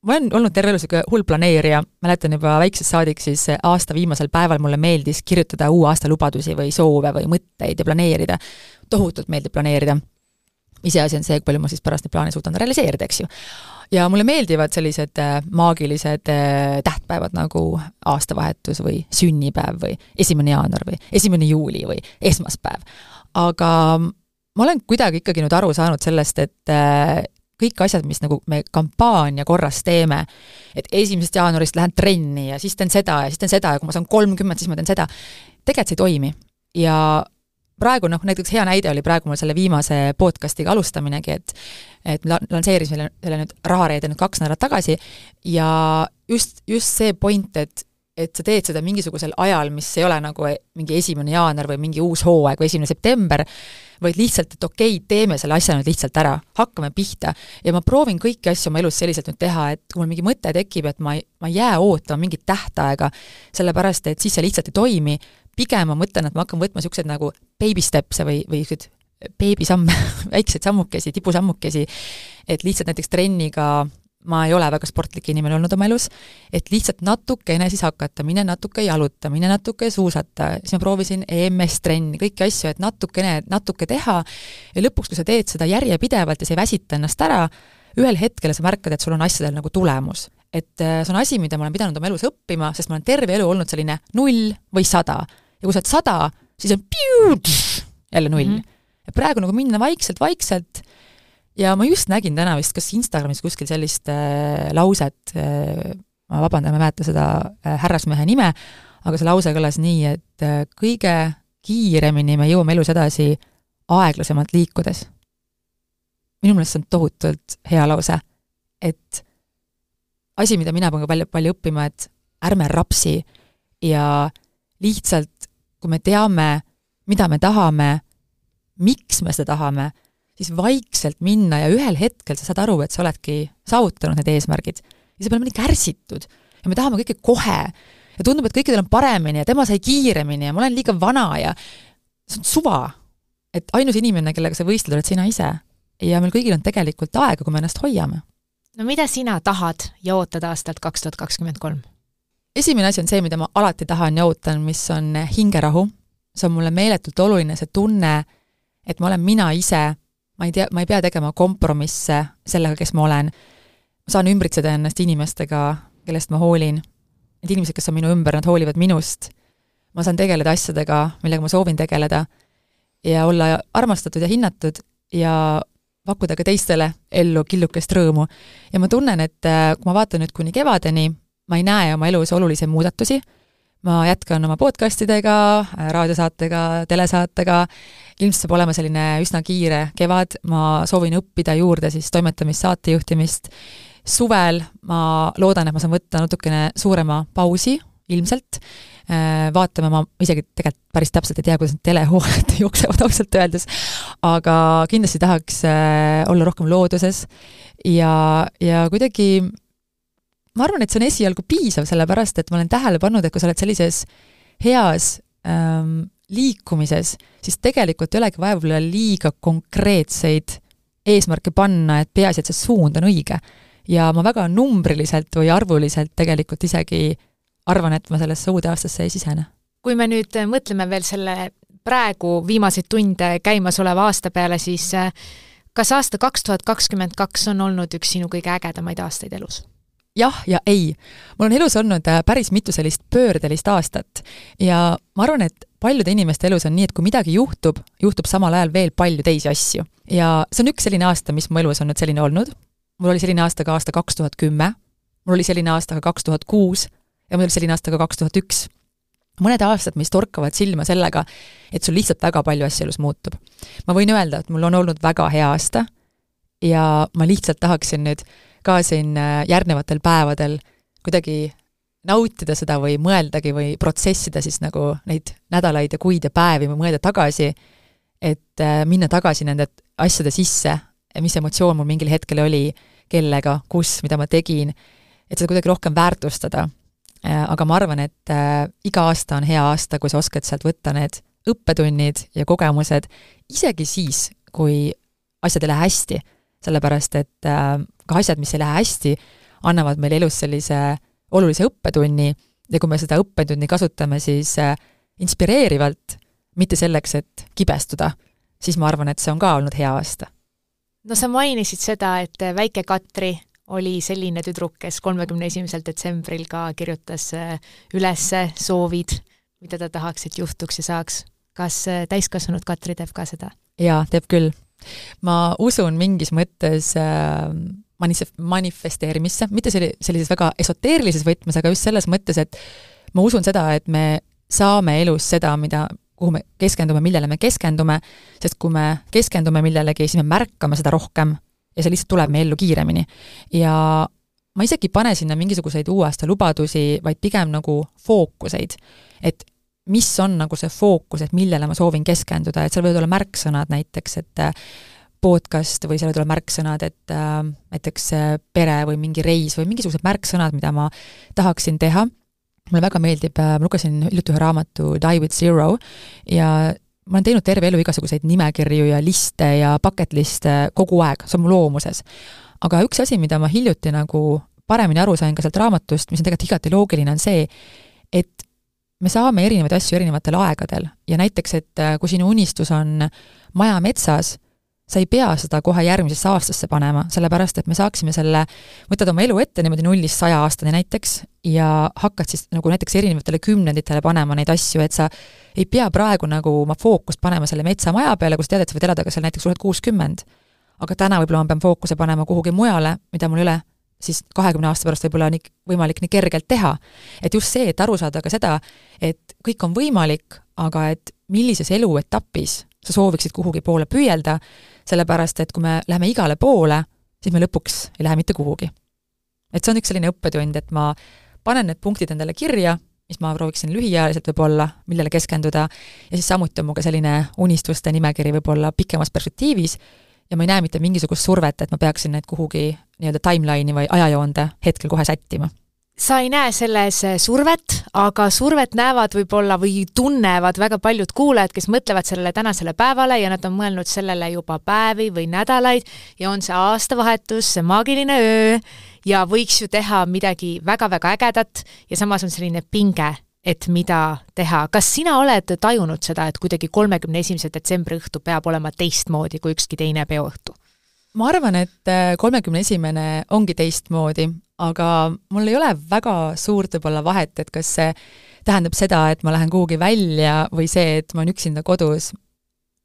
ma olen olnud terve elu niisugune hull planeerija, mäletan juba väiksest saadik siis aasta viimasel päeval mulle meeldis kirjutada uue aasta lubadusi või soove või mõtteid ja planeerida. tohutult meeldib planeerida. iseasi on see, kui palju ma siis pärast neid plaane suudan realiseerida, eks ju ja mulle meeldivad sellised äh, maagilised äh, tähtpäevad nagu aastavahetus või sünnipäev või esimene jaanuar või esimene juuli või esmaspäev. aga ma olen kuidagi ikkagi nüüd aru saanud sellest, et kõik asjad, mis nagu me kampaania korras teeme, et esimesest jaanuarist lähen trenni ja siis teen seda ja siis teen seda ja kui ma saan kolmkümmend, siis ma teen seda, tegelikult see ei toimi. ja praegu noh, näiteks hea näide oli praegu mul selle viimase podcast'iga alustaminegi, et et me lansseerisime selle nüüd Rahareede nüüd kaks nädalat tagasi ja just, just see point, et et sa teed seda mingisugusel ajal, mis ei ole nagu mingi esimene jaanuar või mingi uus hooaeg või esimene september, vaid lihtsalt, et okei okay,, teeme selle asja nüüd lihtsalt ära, hakkame pihta. ja ma proovin kõiki asju oma elus selliselt nüüd teha, et kui mul mingi mõte tekib, et ma ei, ma ei jää ootama mingit tähtaega, sellepärast et siis see lihtsalt ei toimi, pigem ma mõtlen, et ma hakkan võtma niisuguseid nagu baby steps'e või, või niisuguseid beebisamme väikseid sammukesi, tipusammukesi, et lihtsalt näiteks trenniga ma ei ole väga sportlik inimene olnud oma elus, et lihtsalt natukene siis hakata, mine natuke jaluta, mine natuke suusata, siis ma proovisin EMS-trenni, kõiki asju, et natukene, natuke teha ja lõpuks, kui sa teed seda järjepidevalt ja sa ei väsita ennast ära, ühel hetkel sa märkad, et sul on asjadel nagu tulemus et äh, see on asi, mida ma olen pidanud oma elus õppima, sest ma olen terve elu olnud selline null või sada. ja kui sa oled sada, siis on piu, jälle null mm. -hmm. ja praegu nagu minna vaikselt-vaikselt ja ma just nägin täna vist kas Instagramis kuskil sellist äh, lauset äh,, ma vabandan, ma ei mäleta seda äh, härrasmehe nime, aga see lause kõlas nii, et äh, kõige kiiremini me jõuame elus edasi aeglasemalt liikudes. minu meelest see on tohutult hea lause, et asi, mida mina pean ka palju, palju õppima, et ärme rapsi ja lihtsalt, kui me teame, mida me tahame, miks me seda tahame, siis vaikselt minna ja ühel hetkel sa saad aru, et sa oledki saavutanud need eesmärgid. ja see peab olema nii kärsitud ja me tahame kõike kohe ja tundub, et kõikidel on paremini ja tema sai kiiremini ja ma olen liiga vana ja see on suva. et ainus inimene, kellega sa võistled, oled sina ise. ja meil kõigil on tegelikult aega, kui me ennast hoiame no mida sina tahad ja ootad aastalt kaks tuhat kakskümmend kolm? esimene asi on see, mida ma alati tahan ja ootan, mis on hingerahu. see on mulle meeletult oluline, see tunne, et ma olen mina ise, ma ei tea, ma ei pea tegema kompromisse sellega, kes ma olen. ma saan ümbritseda ennast inimestega, kellest ma hoolin. Need inimesed, kes on minu ümber, nad hoolivad minust. ma saan tegeleda asjadega, millega ma soovin tegeleda ja olla armastatud ja hinnatud ja pakkuda ka teistele ellu killukest rõõmu. ja ma tunnen, et äh, kui ma vaatan nüüd kuni kevadeni, ma ei näe oma elus olulisi muudatusi, ma jätkan oma podcastidega, äh, raadiosaatega, telesaatega, ilmselt saab olema selline üsna kiire kevad, ma soovin õppida juurde siis toimetamist, saatejuhtimist, suvel ma loodan, et ma saan võtta natukene suurema pausi, ilmselt, Äh, vaatame, ma isegi tegelikult päris täpselt ei tea, kuidas need telehooajad jooksevad ausalt öeldes, aga kindlasti tahaks äh, olla rohkem looduses. Ja, ja kuidagi ma arvan, et see on esialgu piisav, sellepärast et ma olen tähele pannud, et kui sa oled sellises heas ähm, liikumises, siis tegelikult ei olegi vaja võib-olla liiga konkreetseid eesmärke panna, et peaasi, et see suund on õige. ja ma väga numbriliselt või arvuliselt tegelikult isegi arvan, et ma sellesse uude aastasse ei sisene. kui me nüüd mõtleme veel selle praegu viimaseid tunde käimasoleva aasta peale, siis äh, kas aasta kaks tuhat kakskümmend kaks on olnud üks sinu kõige ägedamaid aastaid elus? Jah ja ei. mul on elus olnud äh, päris mitu sellist pöördelist aastat ja ma arvan, et paljude inimeste elus on nii, et kui midagi juhtub, juhtub samal ajal veel palju teisi asju. ja see on üks selline aasta, mis mu elus on nüüd selline olnud. mul oli selline aasta ka aasta kaks tuhat kümme, mul oli selline aasta ka kaks tuhat kuus ja mul oli selline aasta ka kaks tuhat üks. mõned aastad, mis torkavad silma sellega, et sul lihtsalt väga palju asju elus muutub. ma võin öelda, et mul on olnud väga hea aasta ja ma lihtsalt tahaksin nüüd ka siin äh, järgnevatel päevadel kuidagi nautida seda või mõeldagi või protsessida siis nagu neid nädalaid ja kuid ja päevi või mõelda tagasi, et äh, minna tagasi nende asjade sisse, mis emotsioon mul mingil hetkel oli, kellega, kus, mida ma tegin, et seda kuidagi rohkem väärtustada. Äh, aga ma arvan, et iga aasta on hea aasta, kui sa oskad sealt võtta need õppetunnid ja kogemused, isegi siis, kui asjad ei lähe hästi, sellepärast et ka asjad, mis ei lähe hästi, annavad meile elus sellise olulise õppetunni ja kui me seda õppetunni kasutame siis inspireerivalt, mitte selleks, et kibestuda, siis ma arvan, et see on ka olnud hea aasta. no sa mainisid seda, et väike Katri oli selline tüdruk, kes kolmekümne esimesel detsembril ka kirjutas äh, üles soovid, mida ta tahaks, et juhtuks ja saaks. kas äh, täiskasvanud Katri teeb ka seda? jaa, teeb küll. Ma usun mingis mõttes äh, manif-, manifesteerimisse, mitte selli-, sellises väga esoteerilises võtmes, aga just selles mõttes, et ma usun seda, et me saame elus seda, mida kuhu me keskendume, millele me keskendume, sest kui me keskendume millelegi, siis me märkame seda rohkem ja see lihtsalt tuleb meie ellu kiiremini. ja ma isegi ei pane sinna mingisuguseid uue aasta lubadusi, vaid pigem nagu fookuseid. et mis on nagu see fookus, et millele ma soovin keskenduda, et seal võivad olla märksõnad näiteks, et äh, podcast või seal võivad olla märksõnad, et äh, näiteks äh, pere või mingi reis või mingisugused märksõnad, mida ma tahaksin teha mulle väga meeldib, äh, ma lugesin hiljuti ühe raamatu Die with zero ja ma olen teinud terve elu igasuguseid nimekirju ja liste ja bucket liste kogu aeg, see on mu loomuses. aga üks asi, mida ma hiljuti nagu paremini aru sain ka sealt raamatust, mis on tegelikult igati loogiline, on see, et me saame erinevaid asju erinevatel aegadel ja näiteks, et äh, kui sinu unistus on maja metsas, sa ei pea seda kohe järgmisesse aastasse panema, sellepärast et me saaksime selle, võtad oma elu ette niimoodi nullist saja aastani näiteks ja hakkad siis nagu näiteks erinevatele kümnenditele panema neid asju, et sa ei pea praegu nagu oma fookust panema selle metsamaja peale, kus tead, et sa võid elada ka seal näiteks tuhat kuuskümmend. aga täna võib-olla ma pean fookuse panema kuhugi mujale, mida mul ei ole siis kahekümne aasta pärast võib-olla nii võimalik nii kergelt teha. et just see, et aru saada ka seda, et kõik on võimalik, aga et millises eluetapis sa sooviksid kuhugi poole püüelda, sellepärast et kui me läheme igale poole, siis me lõpuks ei lähe mitte kuhugi. et see on üks selline õppetund, et ma panen need punktid endale kirja, mis ma prooviksin lühiajaliselt võib-olla, millele keskenduda, ja siis samuti on mu ka selline unistuste nimekiri võib-olla pikemas perspektiivis, ja ma ei näe mitte mingisugust survet, et ma peaksin need kuhugi nii-öelda timeline'i või ajajoonde hetkel kohe sättima sa ei näe selles eh, survet, aga survet näevad võib-olla või tunnevad väga paljud kuulajad, kes mõtlevad sellele tänasele päevale ja nad on mõelnud sellele juba päevi või nädalaid ja on see aastavahetus, see maagiline öö ja võiks ju teha midagi väga-väga ägedat ja samas on selline pinge, et mida teha. kas sina oled tajunud seda, et kuidagi kolmekümne esimese detsembri õhtu peab olema teistmoodi kui ükski teine peoõhtu? Ma arvan, et äh, kolmekümne esimene ongi teistmoodi, aga mul ei ole väga suurt võib-olla vahet, et kas see tähendab seda, et ma lähen kuhugi välja või see, et ma olen üksinda kodus.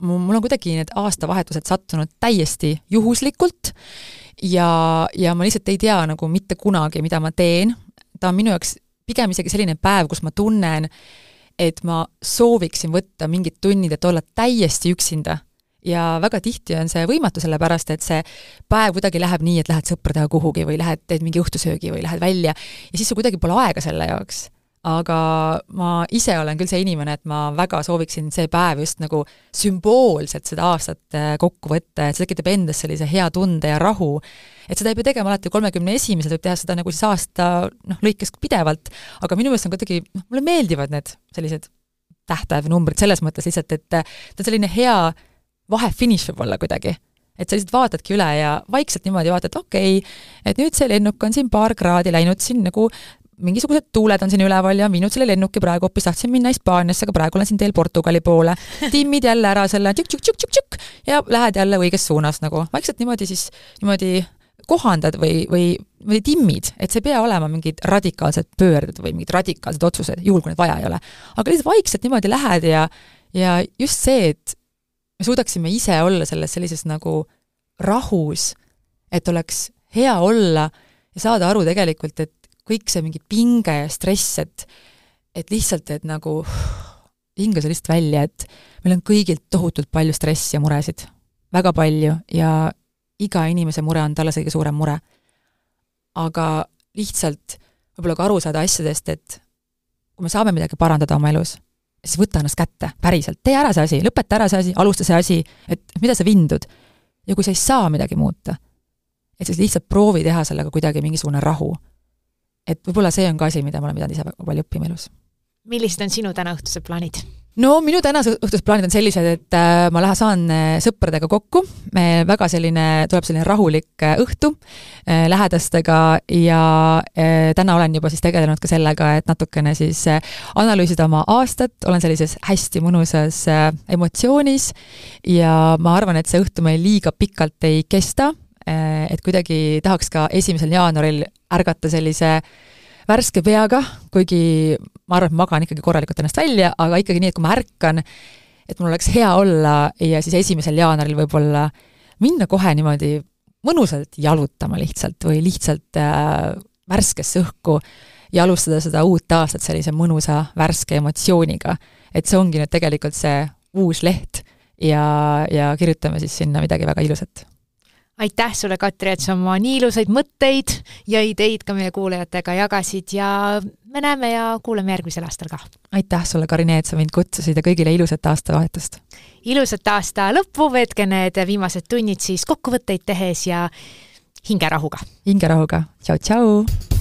mul on kuidagi need aastavahetused sattunud täiesti juhuslikult ja, ja ma lihtsalt ei tea nagu mitte kunagi, mida ma teen, ta on minu jaoks pigem isegi selline päev, kus ma tunnen, et ma sooviksin võtta mingid tunnid, et olla täiesti üksinda ja väga tihti on see võimatu, sellepärast et see päev kuidagi läheb nii, et lähed sõpradega kuhugi või lähed, teed mingi õhtusöögi või lähed välja. Ja siis sul kuidagi pole aega selle jaoks. aga ma ise olen küll see inimene, et ma väga sooviksin see päev just nagu sümboolselt seda aastat äh, kokku võtta, et see tekitab endas sellise hea tunde ja rahu, et seda ei pea tegema alati kolmekümne esimesel, võib teha seda nagu siis aasta noh, lõikes pidevalt, aga minu meelest on kuidagi, noh, mulle meeldivad need sellised tähtajad või numbrid selles mõttes lihtsalt, et ta on selline hea vahefiniš võib-olla kuidagi. et sa lihtsalt vaatadki üle ja vaikselt niimoodi vaatad, okei okay,, et nüüd see lennuk on siin paar kraadi läinud siin nagu mingisugused tuuled on siin üleval ja viinud selle lennuki praegu, hoopis tahtsin minna Hispaaniasse, aga praegu olen siin teel Portugali poole. timmid jälle ära selle tšükk-tšükk-tšükk-tšükk ja lähed jälle õiges suunas nagu, vaikselt niimoodi siis, niimoodi kohandad või, või, või timmid, et see ei pea olema mingid radikaalsed pöörded või mingid radikaalsed otsused, juhul kui neid vaja ei ole. aga lihtsalt vaikselt niimoodi lähed ja, ja just see, et me suudaksime ise olla selles sellises nagu rahus, et oleks hea olla ja saada aru tegelikult, et kõik see mingi pinge ja stress, et et lihtsalt, et nagu hinga see lihtsalt välja, et meil on kõigil tohutult palju stressi ja muresid, väga palju ja iga inimese mure on talle kõige suurem mure. aga lihtsalt võib-olla ka aru saada asjadest, et kui me saame midagi parandada oma elus, siis võta ennast kätte, päriselt, tee ära see asi, lõpeta ära see asi, alusta see asi, et mida sa vindud. ja kui sa ei saa midagi muuta, et siis lihtsalt proovi teha sellega kuidagi mingisugune rahu. et võib-olla see on ka asi, mida ma olen pidanud ise väga palju õppima elus millised on sinu tänaõhtused plaanid? No minu tänased õhtused plaanid on sellised, et äh, ma lähen, saan äh, sõpradega kokku, me väga selline, tuleb selline rahulik äh, õhtu lähedastega ja täna olen juba siis tegelenud ka sellega, et natukene siis analüüsida oma aastat, olen sellises hästi mõnusas emotsioonis ja ma arvan, et see õhtu meil liiga pikalt ei kesta, et kuidagi tahaks ka esimesel jaanuaril ärgata sellise värske peaga, kuigi ma arvan, et ma magan ikkagi korralikult ennast välja, aga ikkagi nii, et kui ma ärkan, et mul oleks hea olla ja siis esimesel jaanuaril võib-olla minna kohe niimoodi mõnusalt jalutama lihtsalt või lihtsalt äh, värskesse õhku ja alustada seda uut aastat sellise mõnusa värske emotsiooniga. et see ongi nüüd tegelikult see uus leht ja, ja kirjutame siis sinna midagi väga ilusat aitäh sulle, Katri, et sa oma nii ilusaid mõtteid ja ideid ka meie kuulajatega jagasid ja me näeme ja kuuleme järgmisel aastal ka. aitäh sulle, Karine, et sa mind kutsusid ja kõigile ilusat aastavahetust! ilusat aasta lõppu, veetke need viimased tunnid siis kokkuvõtteid tehes ja hingerahuga! hingerahuga, tšau-tšau!